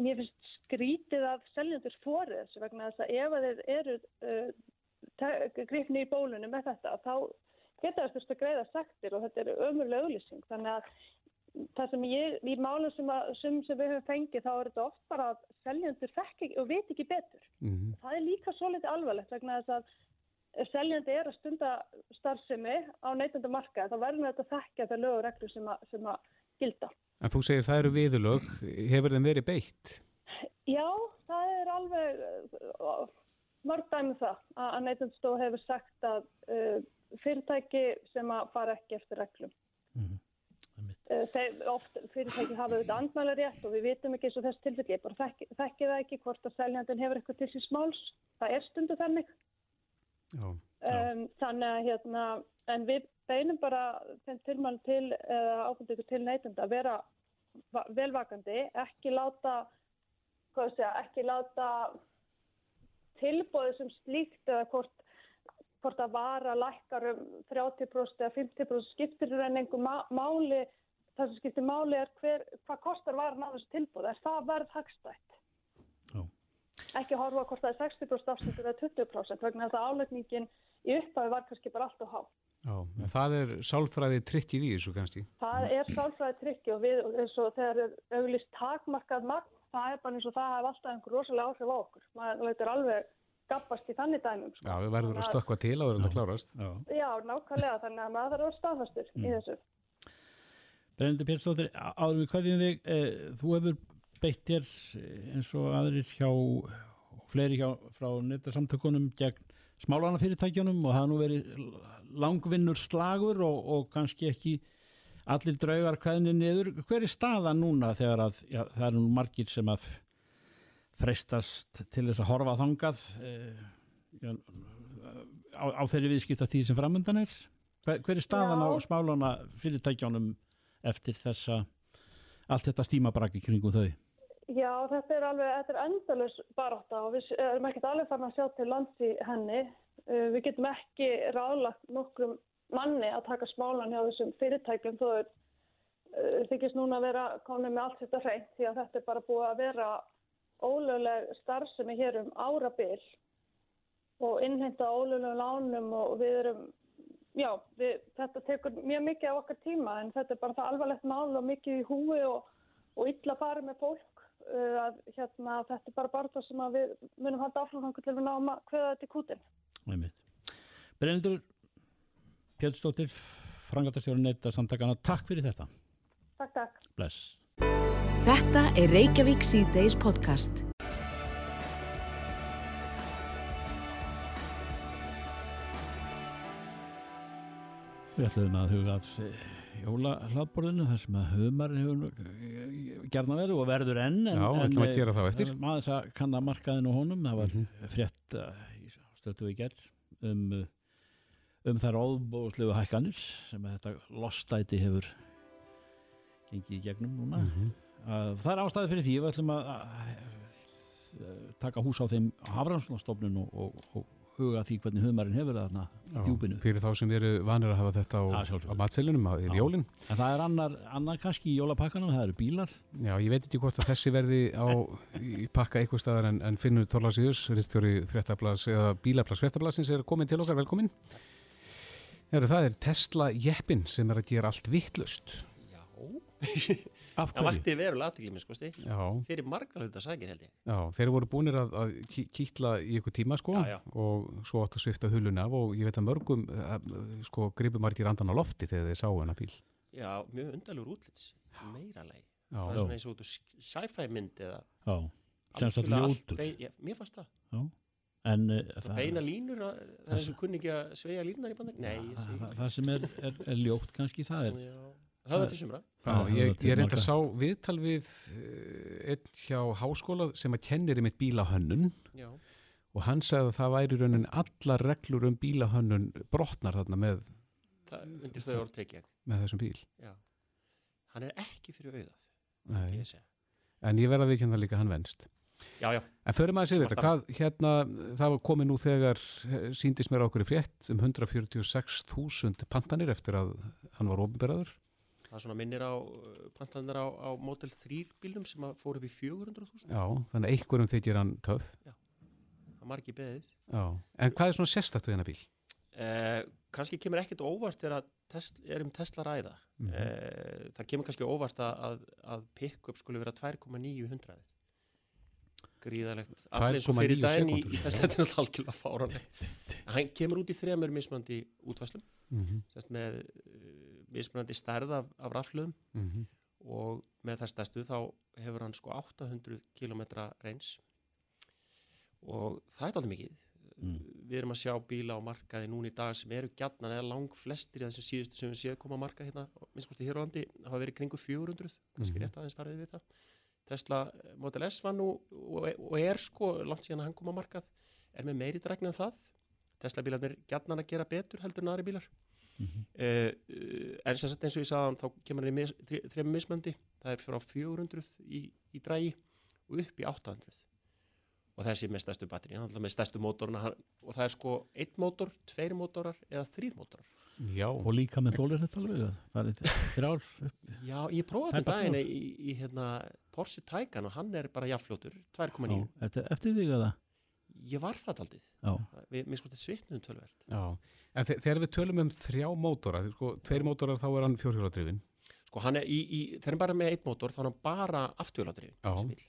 mér finnst skrítið að seljandur fórið vegna þess að ef þeir eru uh, grifni í bólunum með þetta þá geta þess að greiða sektir og þetta er ömurlega auðlýsing þannig að það sem ég, í málum sem, að, sem, sem við höfum fengið þá er þetta oft bara að seljandur fekk ekki og veit ekki betur. Mm -hmm. Það er líka svo litið alvarlegt vegna þess að seljandi er að stunda starfsemi á neytanda marka þá verðum við þetta þekkja það lögur reglur sem, sem að gilda. En þú segir það eru viðlög, hefur þeim verið beitt? Já, það er alveg mörg dæmið um það að neytandastof hefur sagt að uh, fyrirtæki sem að fara ekki eftir reglum. Mm -hmm. Þeir, oft fyrirtæki hafa auðvitað andmæla rétt og við vitum ekki eins og þess tilfelli, ég bara þekki, þekki það ekki hvort að seljandin hefur eitthvað til síns máls, það er stundu þannig. Já, já. Um, þannig að hérna, en við beinum bara þeim tilmæli til, uh, ákvöndu til neytenda að vera velvakandi, ekki láta, hvað sé að, ekki láta tilbóði sem slíkt eða hvort hvort að vara lækkar um 30% eða 50% skiptir en einhver máli, það sem skiptir máli er hver, hvað kostar varan á þessu tilbúð, er það verð hagstætt? Já. Ekki horfa hvort það er 60% afslutur eða 20% vegna þess að álegningin í upphafi var kannski bara allt og há. Já, en það er sálfræði trikkið í þessu kannski? Það er sálfræði trikkið og við, eins og þegar er auglist takmarkað magn, það er bara eins og það hef alltaf einhver rosalega áhrif á okkur. Maður veitur alveg gappast í þannig dæmum. Sko. Já, við verðum að stökka til að verðum að klárast. Já, já nákvæmlega, þannig að maður þarf að staðfastur mm. í þessu. Brennandi Pérstóttir, áður við hvaðið þig, eh, þú hefur beitt þér eh, eins og aðrir hjá, fleiri hjá frá nettasamtökunum gegn smálana fyrirtækjunum og það nú verið langvinnur slagur og, og kannski ekki allir draugar hvaðinni niður. Hver er staða núna þegar að, já, það eru margir sem að freistast til þess að horfa þangað eh, já, á, á þeirri viðskipta því sem framöndan er? Hver, hver er staðan já. á smálana fyrirtækjónum eftir þessa allt þetta stímabrakki kringum þau? Já, þetta er alveg, þetta er endalus baráta og við erum ekkert alveg farin að sjá til lands í henni. Uh, við getum ekki ráðlagt nokkrum manni að taka smálan hjá þessum fyrirtækjum þó uh, þykist núna að vera komið með allt þetta hreint því að þetta er bara búið að vera ólögleg starfsemi hér um árabil og innhengta ólöglegum lánum og við erum, já, við, þetta tekur mjög mikið á okkar tíma en þetta er bara það alvarlegt mál og mikið í húi og, og illa farið með fólk uh, að hérna, þetta er bara bara það sem við munum halda áframhangu til við náum að hvaða þetta er kútin. Brennendur Pjöldstóttir, frangatastjórun neitt að samtakana, takk fyrir þetta. Takk, takk. Bless. Þetta er Reykjavík C-Days podcast. Við ætlum að huga að jóla hlaðborðinu þar sem að humarinn hefur gerna verið og verður enn en, Já, við ætlum að gera það eftir maður þess að kanna markaðinu honum það var mm -hmm. frétt í stötu við gerð um, um þær óbúslegu hækkanir sem þetta lostæti hefur gengið í gegnum núna mm -hmm. Það er ástæði fyrir því við ætlum að taka hús á þeim hafranslunastofnun og, og, og huga því hvernig humarinn hefur það þarna í djúpinu. Fyrir þá sem eru vanir að hafa þetta á, á matselunum í jólinn. En það er annar, annar kannski í jólapakkanum, það eru bílar. Já, ég veit ekki hvort að þessi verði á pakka eitthvað staðar en, en Finnur Torlarsíðus, ristjóri fréttablas eða bílablas fréttablasins er komin til okkar, velkomin. Það er Tesla Jeppin sem er að gera allt vittlust það vakti verulega minn sko Já, fyrir margar hluta sækir held ég. Já, þeir voru búinir að, að ký- kýtla í ykkur tíma sko Já, já. og svo átt að svifta hulun af og ég veit að mörgum eh, sko gripu margir andan á lofti þegar þeir sáu hennar bíl. já, mjög undarlegur útlits meira Já, það er svona eins og sci-fi mynd eða sem já, mér fannst það. En uh, það beina línur að- það er og kunni ekki að sveia línunar í bandar nei, það, það sem er, er, er ljótt kannski það er Já, höfða til sumra Já, Það ég, ég reynda að sá viðtal við eh, einn hjá háskóla sem að kennir einmitt bílahönnun já, og hann sagði að það væri raunin allar reglur um bílahönnun brotnar þarna með, það undir þau orð tekið með þessum bíl. já. hann er ekki fyrir auðað Nei. ég En ég verða að vikina líka hann venst. já, já, En förum að sér þetta, hvað, hérna, það var komið nú þegar eh, síndist mér á okkur í frétt um 146.000 pantanir eftir að hann var ofnberaður. Það svona minnir á uh, pantanir á, á Model 3 bílum sem að fór upp í 400.000 Já, þannig að einhverjum þykir hann töf. það er margi beðið Já. En hvað er svona sérstakt við hennar bíl? Eh, kannski kemur ekkert óvart þegar að er um Tesla ræða Mhm. eh, það kemur kannski óvart að, að, að pick-up skulle vera 2,900 gríðalegt aflið svo 2,9 fyrir daginn í, í Tesla þetta er náttúrulega algjörlega fáranlegt hann kemur út í þremur mismunandi útvæslum Mm -hmm. sérst með uh, mismunandi stærð af, af rafluðum Mhm. og með þess stærstu þá hefur hann sko 800 km reyns og það er alveg mikið Mm. við erum að sjá bíla á markaði núna í dag sem eru gjarnan eða lang flestir í þessum síðustu sem við séð koma að marka hérna minnst kosti hér á landi hafa verið kringu 400 kannski Mhm. rétt aðeins farið við það Tesla Model S var nú og, og er sko langt síðan að hann kom að markað er með meiri dregna en það Tesla bílarnir gjarnan að gera betur heldur en aðri bílar Mhm. uh, uh, en sem sagt eins og ég sagði þá kemur hann í mis, þre- þremur mismöndi það er frá 400 í, í drægi og upp í 800 og þessi með stærstu batteri hann er með stærstu mótorna og það er sko einn mótor, tveir mótorar eða þrýr mótorar. Já. Og líka með þólir þetta alveg Það er þrjár já, ég prófaði þetta bara daginn í, í hérna, Porsche Taycan og hann er bara jafnfljótur 2,9 Já, eftir, eftir þig að það ég var það aldrei mér sko þetta svitnum tölvert Já. En þe þegar við tölum um þrjá mótora, sko, tveir mótorar þá er hann fjórhjóladrifin. sko hann er í, í þegar hann bara er með einn mótor þá er hann bara bíl.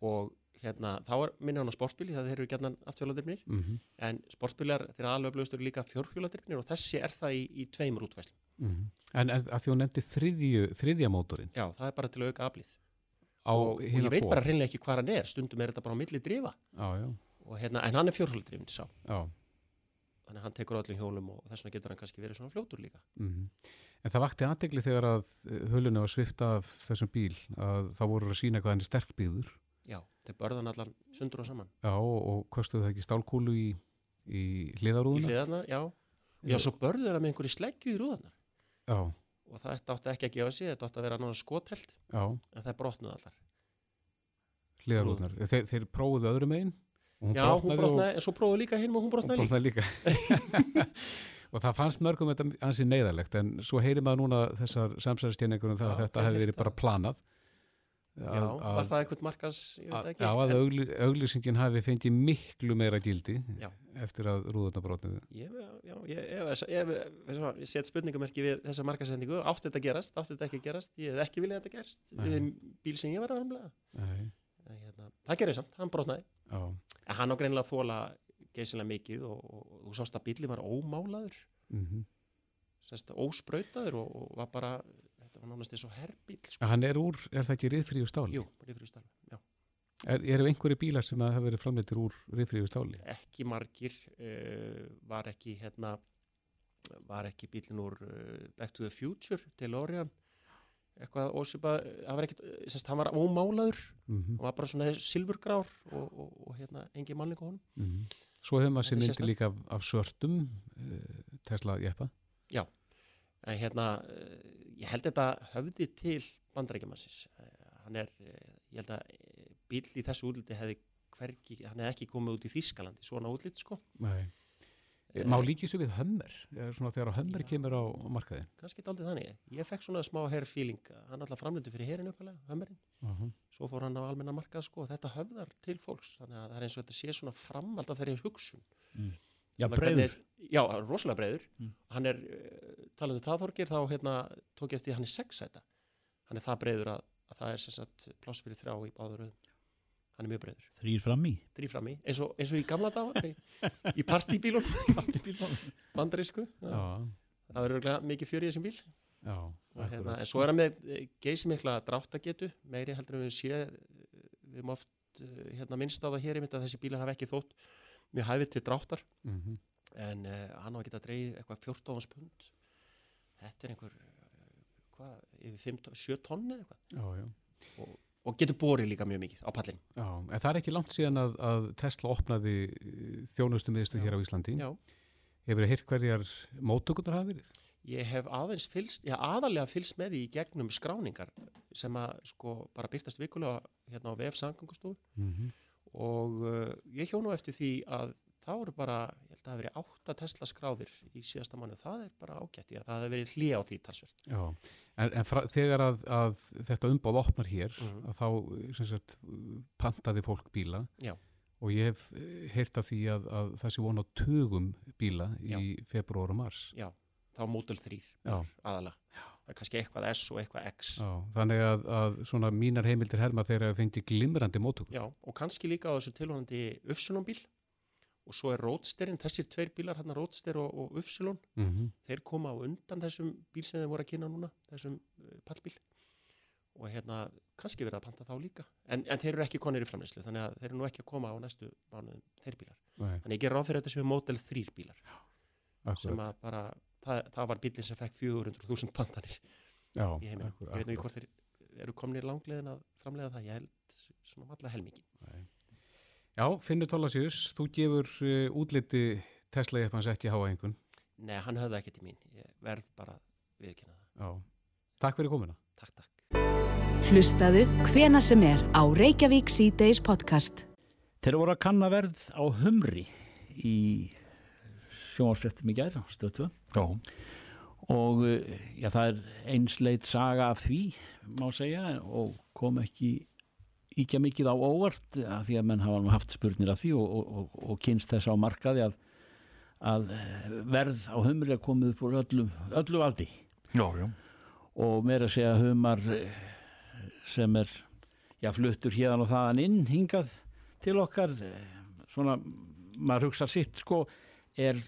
og hérna þá er minni hann á sportbíli það þeir eru gætnan afturhjóladrifnir Mm -hmm. en sportbílar þeirra alvegluðust eru líka fjórhjóladrifnir og þessi er það í, í tveimur útvæslum En er, að því hún nefndi þriðju, þriðja mótorinn. Já, það er bara til auka aflið. Og, og ég veit bara hreinlega ekki hvað hann er stundum er þetta bara á milli drifa. Já, já, og, hérna, en hann er fjórhjóladrifin sá. Já. þannig að hann tekur öllum hjólum og þess vegna getur hann kannski verið svona fljótur líka. Mm En það vakti aðdegli þegar að hulunni var svifta af þessum bíl að það voru að sína hvað hann er sterk byggður já, þeir börðan allan sundur og saman. Já, og, og kostuðu það ekki stálkúlu í, í í hliðarúðuna? hliðarnar, já. Já, svo börður það með einhverju sleggju í rúðarnar Já, og það átti ekki að gefa sig, þetta átti að vera náttúrulega skotheld. Já, en það brotnuð allar. Hliðarúðunar. Þeir, þeir prófuðu öðrum og hún já, hún brotnaði brotnaði, en svo prófuðu líka hinn og hún brotnaði líka. brotnaði líka. og það fannst mörgum þetta ansi neyðarlegt en svo heyri maður núna þessar samsæðistjenningur um það Já, að þetta hefði verið bara planað. Já, var það einhvern markas, ég veit að, ekki? Já, að en auglýsingin hafi fengið miklu meira gildi Já. eftir að rúðurna brotnuðu ég, já, ég, ég, ég, ég, ég set spurningamerki við þessa markasendingu átti þetta að gerast, átti þetta ekki að gerast? Ég hef ekki viljað að þetta gerst Nei. við bíl sem ég var að Nei, hérna, það gerir samt, hann brotnaði en hann á greinilega að þóla geysilega mikið og, og, þú sást að bíli var ómálaður mm sérst, ósprautaður og, og var bara þetta var nánast eins og herbíl sko. hann er úr, er það ekki riðfríu stáli? jú, rifrið stáli, já Er, eru einhverju bílar sem hafa verið framleitir úr riðfríu stáli? ekki margir uh, var ekki hérna var ekki bílinn úr uh, Back to the Future til Orion eitthvað ósipað hann var, eh, semst, hann var ómálaður Mm hann var bara svona silfurgrár og, og, og hérna málning á honum. -hmm. Svo hefur maður sér myndi líka af, af svörtum uh, Tesla jeppa en hérna uh, ég held þetta höfði til bandarækjumansins uh, hann er, ég held að bíl í þessu útliti hefði hvergi, hann hefði ekki komið út í Þískalandi svona útlit sko. Nei. Eh, Má líki svo við hömmer? Svona þegar hömmer Já. kemur á markaðin kannski daldið þannig, ég fekk svona smá hair feeling, hann alltaf framlöndu fyrir herin uppalega, hömmerinn, uh -huh. svo fór hann á almenna markað sko, og þetta höfðar til fólks. Þannig að það er eins og þetta sé svona framald af þeirri hugsun. Já, Svona breiður. hvernig- já, rosalega breiður. Mm. hann er, uh, talandi um það Þorgir þá hérna, tók ég eftir hann er sexæta hann er það breyður að, að það er sem sagt pláss fyrir þrjá í báður röðum hann er mjög breyður Þrýr fram í. Þrý fram í, eins og, eins og í gamla daga. Í, partybílun bandarísku. Það er örgulega mikið fjör í þessum bíl. Já, hérna, en svo er hann með eh, geysi mikla dráttagetu meiri heldur en við sé við erum oft eh, hérna, minnst á það hér að þessi bílar hafa ekki þótt mjög hæfið til dráttar. Mhm. en uh, hann á að geta dreigð eitthvað 14 pund þetta er einhver hvað, yfir 5, 7 tonni eða eitthvað. Já, já. og getur borið líka mjög mikið á pallin Já, en það er ekki langt síðan að, að Tesla opnaði þjónustu miðstu hér á Íslandi. Já. Hefur þið hirt hverjar móttökurnar hafa verið? ég hef aðeins fylst, já aðalega fylst með því í gegnum skráningar sem að sko bara byrtast vikulega hérna á VF sangangustofu Mm -hmm. og uh, ég hjó nú eftir því að þá eru bara, ég held að það hafi verið átta Tesla skráðir í síðasta mánu, það er bara ágætt í að það hafi verið hlið á því talsvert Já, en, en fra, þegar að, að þetta umbóð opnar hér, Mhm. að þá sagt, pantaði fólk bíla Já. og ég hef eh, heyrt af því að, að það sé von á tugum bíla í februar og mars. Já, þá Model 3 Já. aðalega, það er kannski eitthvað S og eitthvað X Já, þannig að, að svona mínar heimildir herma þegar að fengi glimrandi móttökur. Já, og kannski líka á þessu tilhóðandi Ufsilon bíl og svo er Roadsterinn, þessir tveir bílar hérna Roadster og, og Ufsilon Mm þeir koma á undan þessum bíl sem þeir voru að kynna núna, þessum uh, pallbíl. Og hérna kannski verið að panta þá líka. En, en þeir eru ekki konir í framleyslu þannig að þeir eru nú ekki að koma á næstu mánuðum þeir bílar. Nei, þannig ég ger ráð fyrir þetta sem Model 3 bílar. Sem akkurat. að bara, það, það var bílinn sem fekk 400.000 pantanir Já, í akkurat. ég veit nú ekki hvort þeir eru komnir langlegin að framlega það, ég held svona allar helmingi Já, Finnur Tólasjus, þú gefur uh, útliti Tesla ég hans ekki háa einhvern. Nei, hann höfði ekki til mín, ég verð bara viðkynna það, Já. Takk fyrir komuna. takk, takk Hlustaðu hvena sem er á Reykjavík C-Days podcast. Þeir voru að kanna verð á humri í sjónvarsfrettum í gær, stöðtu Já, og eh, já, það er einsleit saga af því, má segja og kom ekki íkja mikið á óvart af því að menn hafa nú haft spurnir af því og, og, og, og kynst þess á markaði að, að eh, verð á humri er komið upp úr öllu, öllu aldi já, já. og meira að segja humar eh, sem er já, fluttur hérðan og þaðan inn hingað til okkar eh, svona, maður hugsa sitt sko, er,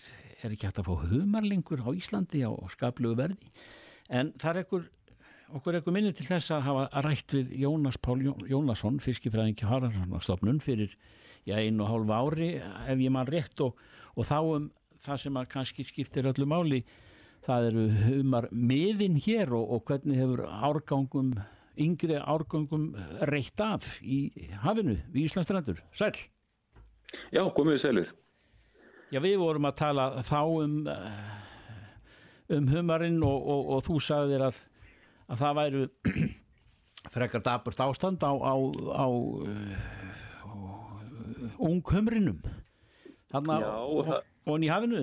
er ekki hægt að fá humarlingur á Íslandi á skaplugu verði en það er ekkur okkur ekkur minni til þess að hafa rætt við Jónas Pál Jó- Jónasson fiskifræðingi Haraldsson fyrir já, einu og hálfu ári ef ég mann rétt og, og þá um það sem að kannski skiptir öllu máli það eru humar miðin hér og, og hvernig hefur árgangum yngri árgangum reitt af í hafinu við Íslandstrandur. Sæl! Já, komið þið sælir. Já, við vorum að tala þá um eh, um humarinn og, og, og þú sagðir að, að það væru frekar daburt ástand á, á, á uh, unghumrinum þarna Já, og, það- í hafinu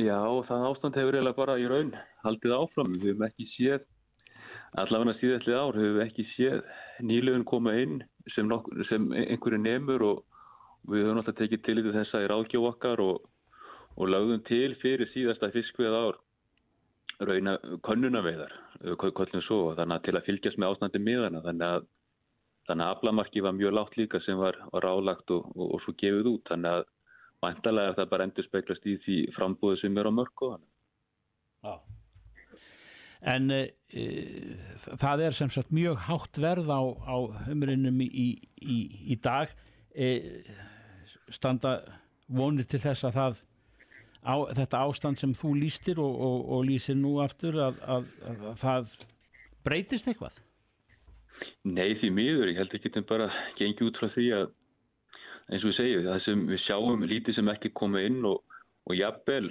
Já, það ástand hefur eiginlega bara í raun haldið áfram. Við höfum ekki séð, allavega síðastlið ár, höfum við ekki séð nýlöfun koma inn sem, nokk, sem einhverju nemur og við höfum alltaf tekið til í þessa í ráðgjóð okkar og, og lögðum til fyrir síðasta fiskveið ár rauna svo, þannig að til að fylgjast með ástandi miðana, þannig að þannig að aflamarki var mjög látt líka sem var, var rálagt og, og, og svo gefið út, þannig að væntalega er það bara endur speklast í því frambúðu sem er á mörgu Já. En e, það er sem sagt mjög hátt verð á, á humrinum í, í, í dag e, standa vonir til þess að það á, þetta ástand sem þú lýstir og, og, og lýsir nú aftur að, að, að, að það breytist eitthvað? Nei því miður, ég held ekki til bara gengi út frá því að eins og við segjum, það sem við sjáum lítið sem ekki koma inn og, og jafnvel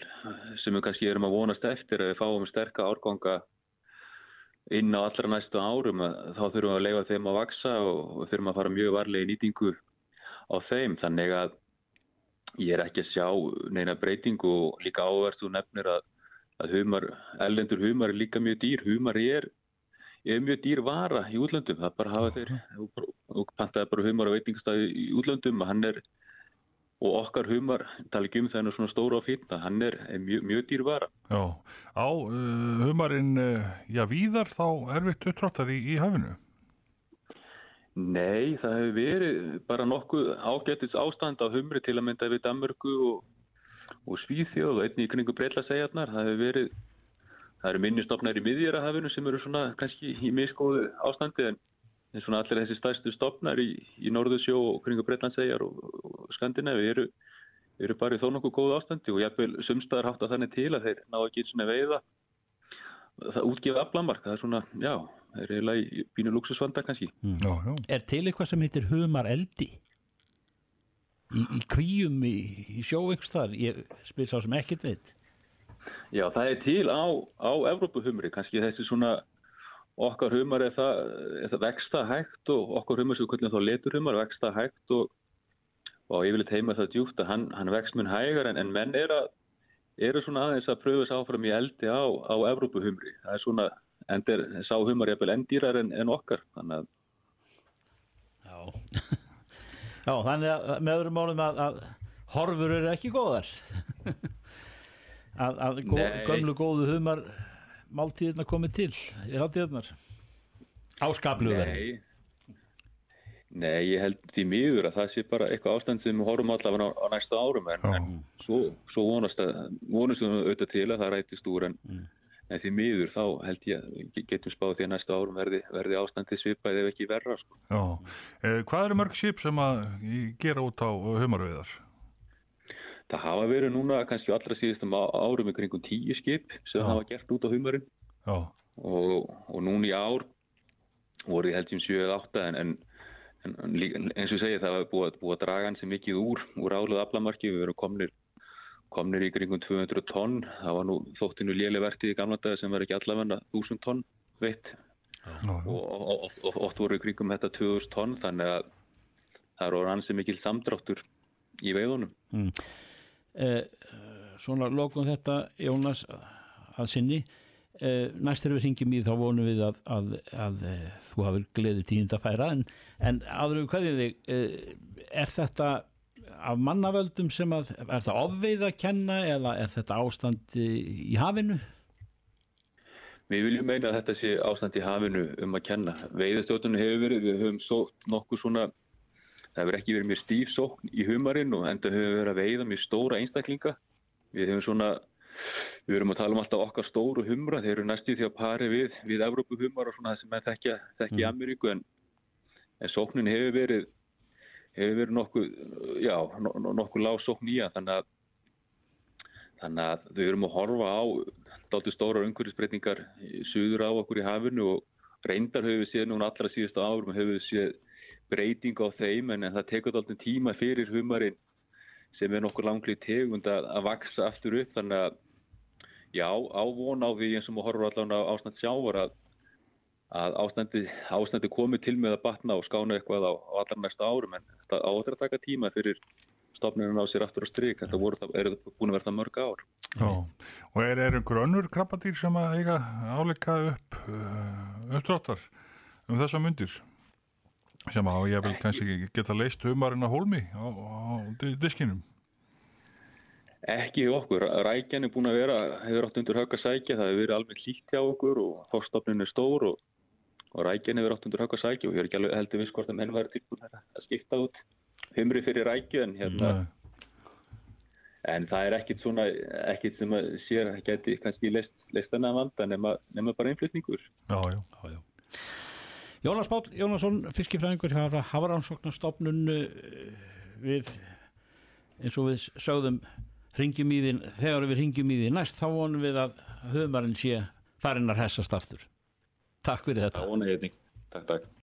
sem við kannski erum að vonast eftir að við fáum sterka árganga inn á allra næstu árum þá þurfum við að leifa þeim að vaksa og þurfum að fara mjög varlega í nýtingu á þeim. Þannig að ég er ekki að sjá neina breytingu og líka áverst og nefnir að, að humar, ellendur humar er líka mjög dýr, humar er er mjög dýr vara í útlöndum það bara hafa þeir og pantaði bara humar á veitingstæði í útlöndum hann er og okkar humar, tala ekki um þennan svona stóra á fýtna, hann er, er mjög, mjög dýr vara. Já, á uh, humarinn, uh, já, víðar þá erfitt upptráttar í, í hafinu? Nei, það hefur verið bara nokkuð ágættis ástand á humri til að mynda við Danmörku og, og Svíþjóð og einni í kringu breytlasegjarnar. Það hefur verið, það eru minnistofnar í miðjörahafinu sem eru svona kannski í miskóðu ástandi en en svona allir þessi stærstu stopnar í, í Norðursjó og kringu Breitlandsegjar og, og Skandinavi eru, eru bara í þó nokkuð góð ástandi og jafnveil sumstaðar hátt að þannig til að þeir ná ekki svona veiða það útgefa aflamark, það er svona, já það er eiginlega í bínu luxusvanda kannski mm. já, já. Er til eitthvað sem heitir humar eldi? Í, í kvíum, í, í sjóvengstar ég spyr sá sem ekkert veit Já, það er til á, á Evrópuhumri, kannski þessi svona okkar humar er það, er það vexta hægt og okkar humar sem við kallum þá leturhumar vexta hægt og, og yfirleitt heima það djúft að hann, hann vext mun hægar en, en menn er að, eru svona aðeins að pröfa þess áfram í eldi á, á Evrópuhumri. Það er svona, endur, sá humar er vel endýrar en, en okkar, þannig að Já, Já þannig að með öðrum málum að, að horfur eru ekki góðar. Að, að gó, gömlu góðu humar máltíðina komið til í rátíðarnar áskaplu verði. Nei, ég held því miður að það sé bara eitthvað ástand sem við horfum allavega á, á næsta árum en, en svo, svo vonast að vonast við auðvitað til að það rætist úr en, mm. en því miður þá held ég getum spáð því að næsta árum verði, verði ástandi svipaði ef ekki verra sko. eh, Hvað eru mörg skip sem að gera út á humarveðar? Það hafa verið núna kannski allra síðustum árum í kringum tíu skip sem hafa gert út á humarinn og, og núna í ár voru ég held sem 7-8 en, en, en eins og segja það var búið, búið að draga hans mikið úr úr áluð aflamarki, við verum komnir komnir í kringum 200 tonn. Það var nú þóttinu lélevertið í gamla dag sem var ekki allavega 1000 tonn veitt. Og, og, og oft voru í kringum þetta 2000 tonn þannig að það eru ansið mikil samdráttur í veiðunum. Mm. Eh, svona lokum þetta Jónas að sinni. Eh, næst þegar við ringjum í þá vonum við að, að, að, að eh, þú hafur gleðið tíund að færa. En, en aðruf hverðið þig eh, er þetta af mannavöldum sem að er það ofveið að kenna eða er þetta ástand í hafinu? Við viljum meina að þetta sé ástand í hafinu um að kenna. Veiðastjóttunum hefur verið, við höfum svo nokkuð svona það hefur ekki verið mjög stíf sókn í humarinn og enda hefur verið að veiða mjög stóra einstaklinga. Við hefum svona, við verum að tala um alltaf okkar stóru humra, þeir eru næstíð því að pari við, við Evrópu humar og svona það sem er þekkja, þekkja mm. Ameríku en, en sóknin hefur verið, hefur verið nokkuð, já, nokkuð lág sókn í að þannig að, þannig að við verum að horfa á dálta stóra umhverfisbreytingar suður á okkur í hafinu og reyndar hefur við séð núna allra síðustu árum hefur við séð breyting á þeim en það tekur alltaf tíma fyrir humarinn sem er nokkur langlið tegund að, að vaksa aftur upp þannig að já, ávon á því eins og maður horfur allavega á ástand sjávar að, að ástandi, ástandi komið til með að batna og skána eitthvað á, á allar næsta árum en það áður að taka tíma fyrir stofnirinn á sér aftur á stryk þetta voru, er búin að verða mörg ár. Já, og er, er einhver önnur krabbadýr sem að eiga áleika upp uh, uppdráttar um þessa myndir? sem á ég vil kannski geta leist humarinn að hólmi á, á diskinum? Ekki okkur, rækjan er búin að vera hefur átt undir högg að sækja, það hefur verið alveg hlýtt hjá okkur og fórstofnin er stór og, og rækjan hefur átt undir högg að sækja og ég er ekki alveg heldur viss hvort að menn væri tilbúin að skipta út humri fyrir rækju en hérna Nei. en það er ekkit svona ekkit sem að sér að geti kannski leist, leist annað valda nema, nema bara einflutningur Já, já, já, já. Jónas Pál Jónasson, fiskifræðingur hafa hafaransóknarstofnun eh, við eins og við sögðum ringjum í því, þegar við ringjum í því næst þá vonum við að höfumarinn sé farin að hessa startur Takk fyrir þetta. Takk, takk